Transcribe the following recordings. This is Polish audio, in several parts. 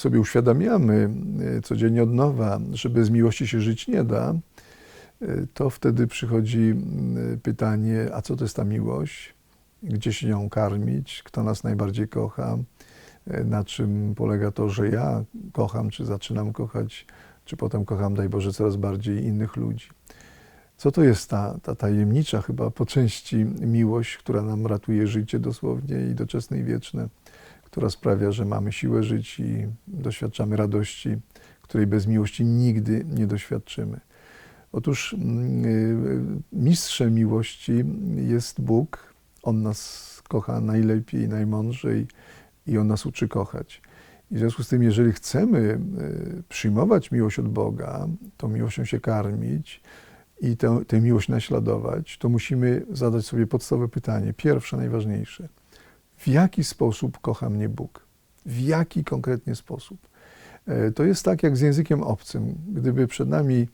sobie uświadamiamy e, codziennie od nowa, że bez miłości się żyć nie da, e, to wtedy przychodzi pytanie, a co to jest ta miłość? Gdzie się nią karmić? Kto nas najbardziej kocha? Na czym polega to, że ja kocham, czy zaczynam kochać, czy potem kocham, daj Boże, coraz bardziej innych ludzi? Co to jest ta, ta tajemnicza chyba po części miłość, która nam ratuje życie dosłownie i doczesne i wieczne? Która sprawia, że mamy siłę żyć i doświadczamy radości, której bez miłości nigdy nie doświadczymy. Otóż mm, y, mistrzem miłości jest Bóg. On nas kocha najlepiej, najmądrzej i On nas uczy kochać. I w związku z tym, jeżeli chcemy y, przyjmować miłość od Boga, tą miłością się karmić i tę, tę miłość naśladować, to musimy zadać sobie podstawowe pytanie, pierwsze, najważniejsze – w jaki sposób kocha mnie Bóg. W jaki konkretnie sposób. E, to jest tak jak z językiem obcym. Gdyby przed nami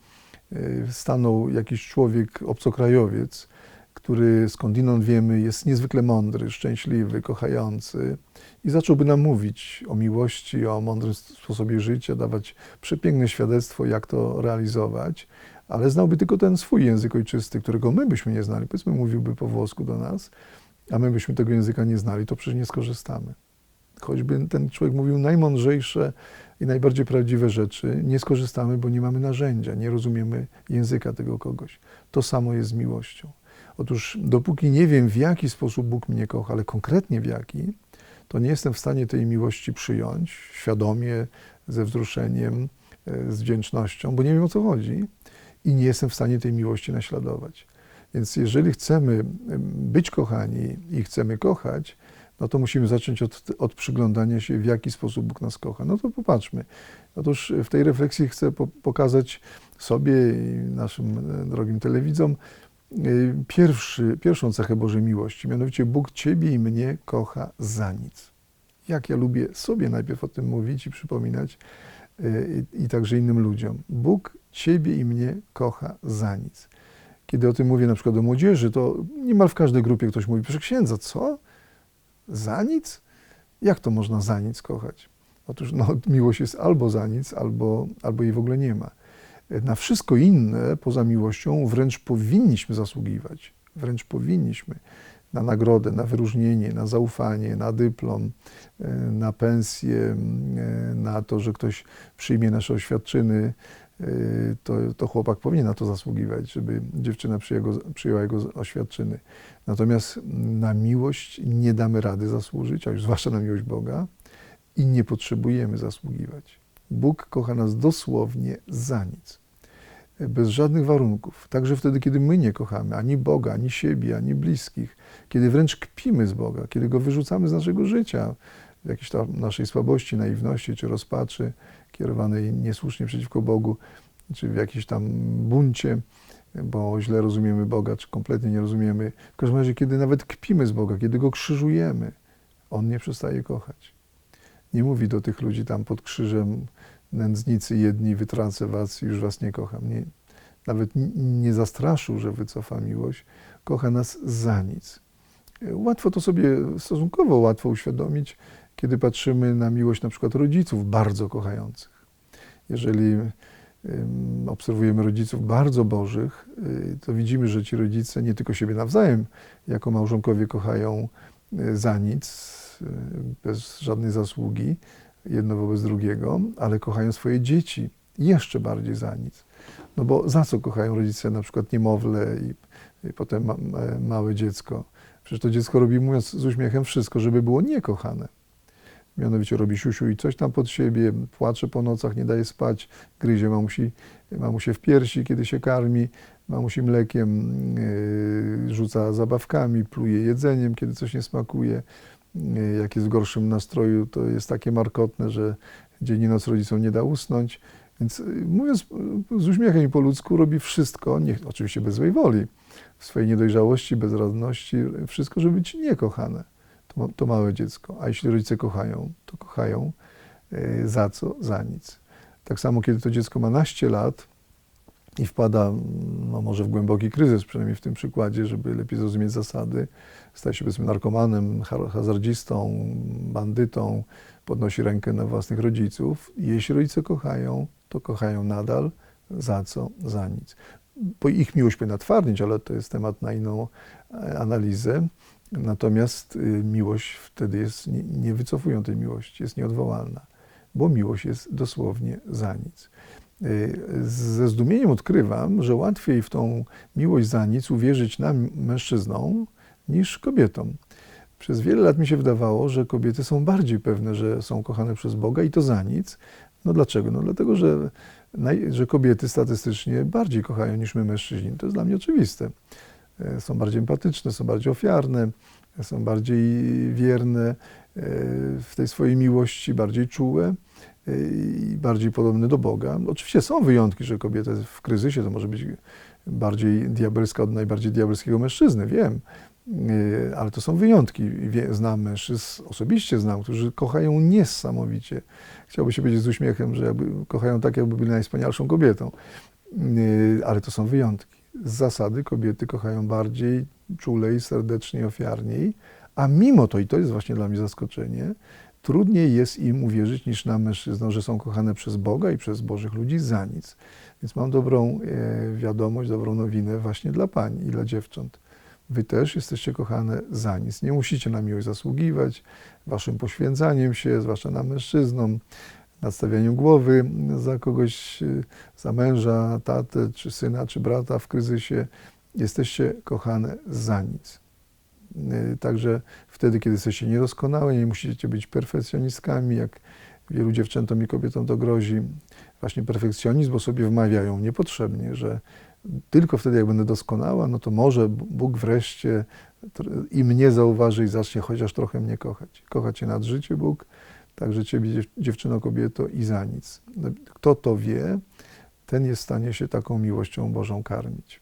e, stanął jakiś człowiek, obcokrajowiec, który skądinąd wiemy jest niezwykle mądry, szczęśliwy, kochający i zacząłby nam mówić o miłości, o mądrym sposobie życia, dawać przepiękne świadectwo, jak to realizować, ale znałby tylko ten swój język ojczysty, którego my byśmy nie znali. Powiedzmy, mówiłby po włosku do nas, a my byśmy tego języka nie znali, to przecież nie skorzystamy. Choćby ten człowiek mówił najmądrzejsze i najbardziej prawdziwe rzeczy, nie skorzystamy, bo nie mamy narzędzia, nie rozumiemy języka tego kogoś. To samo jest z miłością. Otóż dopóki nie wiem, w jaki sposób Bóg mnie kocha, ale konkretnie w jaki, to nie jestem w stanie tej miłości przyjąć świadomie, ze wzruszeniem, e, z wdzięcznością, bo nie wiem o co chodzi i nie jestem w stanie tej miłości naśladować. Więc jeżeli chcemy być kochani i chcemy kochać, no to musimy zacząć od, od przyglądania się, w jaki sposób Bóg nas kocha. No to popatrzmy. Otóż w tej refleksji chcę po, pokazać sobie i naszym e, drogim telewidzom e, pierwszy, pierwszą cechę Bożej miłości, mianowicie Bóg Ciebie i mnie kocha za nic. Jak ja lubię sobie najpierw o tym mówić i przypominać e, i, i także innym ludziom. Bóg Ciebie i mnie kocha za nic. Kiedy o tym mówię na przykład do młodzieży, to niemal w każdej grupie ktoś mówi, proszę księdza, co? Za nic? Jak to można za nic kochać? Otóż no, miłość jest albo za nic, albo, albo jej w ogóle nie ma. Na wszystko inne poza miłością wręcz powinniśmy zasługiwać. Wręcz powinniśmy na nagrodę, na wyróżnienie, na zaufanie, na dyplom, e, na pensję, e, na to, że ktoś przyjmie nasze oświadczyny, to, to chłopak powinien na to zasługiwać, żeby dziewczyna przyjęła, przyjęła jego oświadczyny. Natomiast na miłość nie damy rady zasłużyć, a już zwłaszcza na miłość Boga, i nie potrzebujemy zasługiwać. Bóg kocha nas dosłownie za nic, bez żadnych warunków. Także wtedy, kiedy my nie kochamy ani Boga, ani siebie, ani bliskich, kiedy wręcz kpimy z Boga, kiedy go wyrzucamy z naszego życia, jakiejś tam naszej słabości, naiwności czy rozpaczy, kierowanej niesłusznie przeciwko Bogu, czy w jakimś tam buncie, bo źle rozumiemy Boga, czy kompletnie nie rozumiemy. W każdym razie, kiedy nawet kpimy z Boga, kiedy Go krzyżujemy, On nie przestaje kochać. Nie mówi do tych ludzi tam pod krzyżem, nędznicy jedni, wytracę was, już was nie kocham. Nie, nawet nie zastraszył, że wycofa miłość. Kocha nas za nic. Łatwo to sobie, stosunkowo łatwo uświadomić, kiedy patrzymy na miłość na przykład rodziców bardzo kochających. Jeżeli obserwujemy rodziców bardzo bożych, y, to widzimy, że ci rodzice nie tylko siebie nawzajem jako małżonkowie kochają y, za nic, y, bez żadnej zasługi, jedno wobec drugiego, ale kochają swoje dzieci jeszcze bardziej za nic. No bo za co kochają rodzice na przykład niemowlę i, i potem ma, małe dziecko? Przecież to dziecko robi, mówiąc z uśmiechem, wszystko, żeby było niekochane. Mianowicie robi siusiu i coś tam pod siebie, płacze po nocach, nie daje spać, gryzie mamusi, mamusie w piersi, kiedy się karmi, mamusi mlekiem, yy, rzuca zabawkami, pluje jedzeniem, kiedy coś nie smakuje. Yy, jak jest w gorszym nastroju, to jest takie markotne, że dzień i noc rodzicom nie da usnąć. Więc yy, mówiąc z uśmiechem i po ludzku, robi wszystko, nie, oczywiście bez złej woli, w swojej niedojrzałości, bezradności, wszystko, żeby być niekochane to, to małe dziecko. A jeśli rodzice kochają, to kochają e, za co? Za nic. Tak samo, kiedy to dziecko ma naście lat, i wpada, no może w głęboki kryzys, przynajmniej w tym przykładzie, żeby lepiej zrozumieć zasady, staje się powiedzmy narkomanem, ha- hazardzistą, bandytą, podnosi rękę na własnych rodziców. Jeśli rodzice kochają, to kochają nadal. Za co? Za nic. Bo ich miłość powinna twardnieć, ale to jest temat na inną e, analizę. Natomiast y, miłość wtedy jest, nie, nie wycofują tej miłości, jest nieodwołalna, bo miłość jest dosłownie za nic. Y, Ze zdumieniem odkrywam, że łatwiej w tą miłość za nic uwierzyć nam, mężczyznom, niż kobietom. Przez wiele lat mi się wydawało, że kobiety są bardziej pewne, że są kochane przez Boga i to za nic. No dlaczego? No dlatego, że, że kobiety statystycznie bardziej kochają niż my mężczyźni. To jest dla mnie oczywiste. E, Są bardziej empatyczne, są bardziej ofiarne, są bardziej wierne e, w tej swojej miłości, bardziej czułe e, i bardziej podobne do Boga. Oczywiście są wyjątki, że kobieta w kryzysie to może być bardziej diabelska od najbardziej diabelskiego mężczyzny, wiem, ale to są wyjątki. Znam mężczyzn, osobiście znam, którzy kochają niesamowicie. Chciałby się powiedzieć z uśmiechem, że kochają tak, jakby byli najwspanialszą kobietą. Ale to są wyjątki. Z zasady kobiety kochają bardziej, czulej, serdeczniej, ofiarniej, a mimo to, i to jest właśnie dla mnie zaskoczenie, trudniej jest im uwierzyć niż nam mężczyznom, że są kochane przez Boga i przez Bożych ludzi za nic. Więc mam dobrą e, wiadomość, dobrą nowinę właśnie dla pań i dla dziewcząt. Wy też jesteście kochane za nic. Nie musicie na miłość zasługiwać waszym poświęcaniem się, zwłaszcza na mężczyznom, nadstawianiem głowy za kogoś, y, za męża, tatę, czy syna, czy brata w kryzysie. Jesteście kochane za nic. Y, Także wtedy, kiedy jesteście niedoskonałe, nie musicie być perfekcjonistkami, jak wielu dziewczętom i kobietom to grozi. Właśnie perfekcjonizm, bo sobie wmawiają niepotrzebnie, że tylko wtedy, jak będę doskonała, no to może Bóg wreszcie i mnie zauważy i zacznie chociaż trochę mnie kochać. Kocha Cię nad życie Bóg, także Ciebie, dziew- dziewczyno, kobieto i za nic. No, Kto to wie, ten jest w stanie się taką miłością Bożą karmić.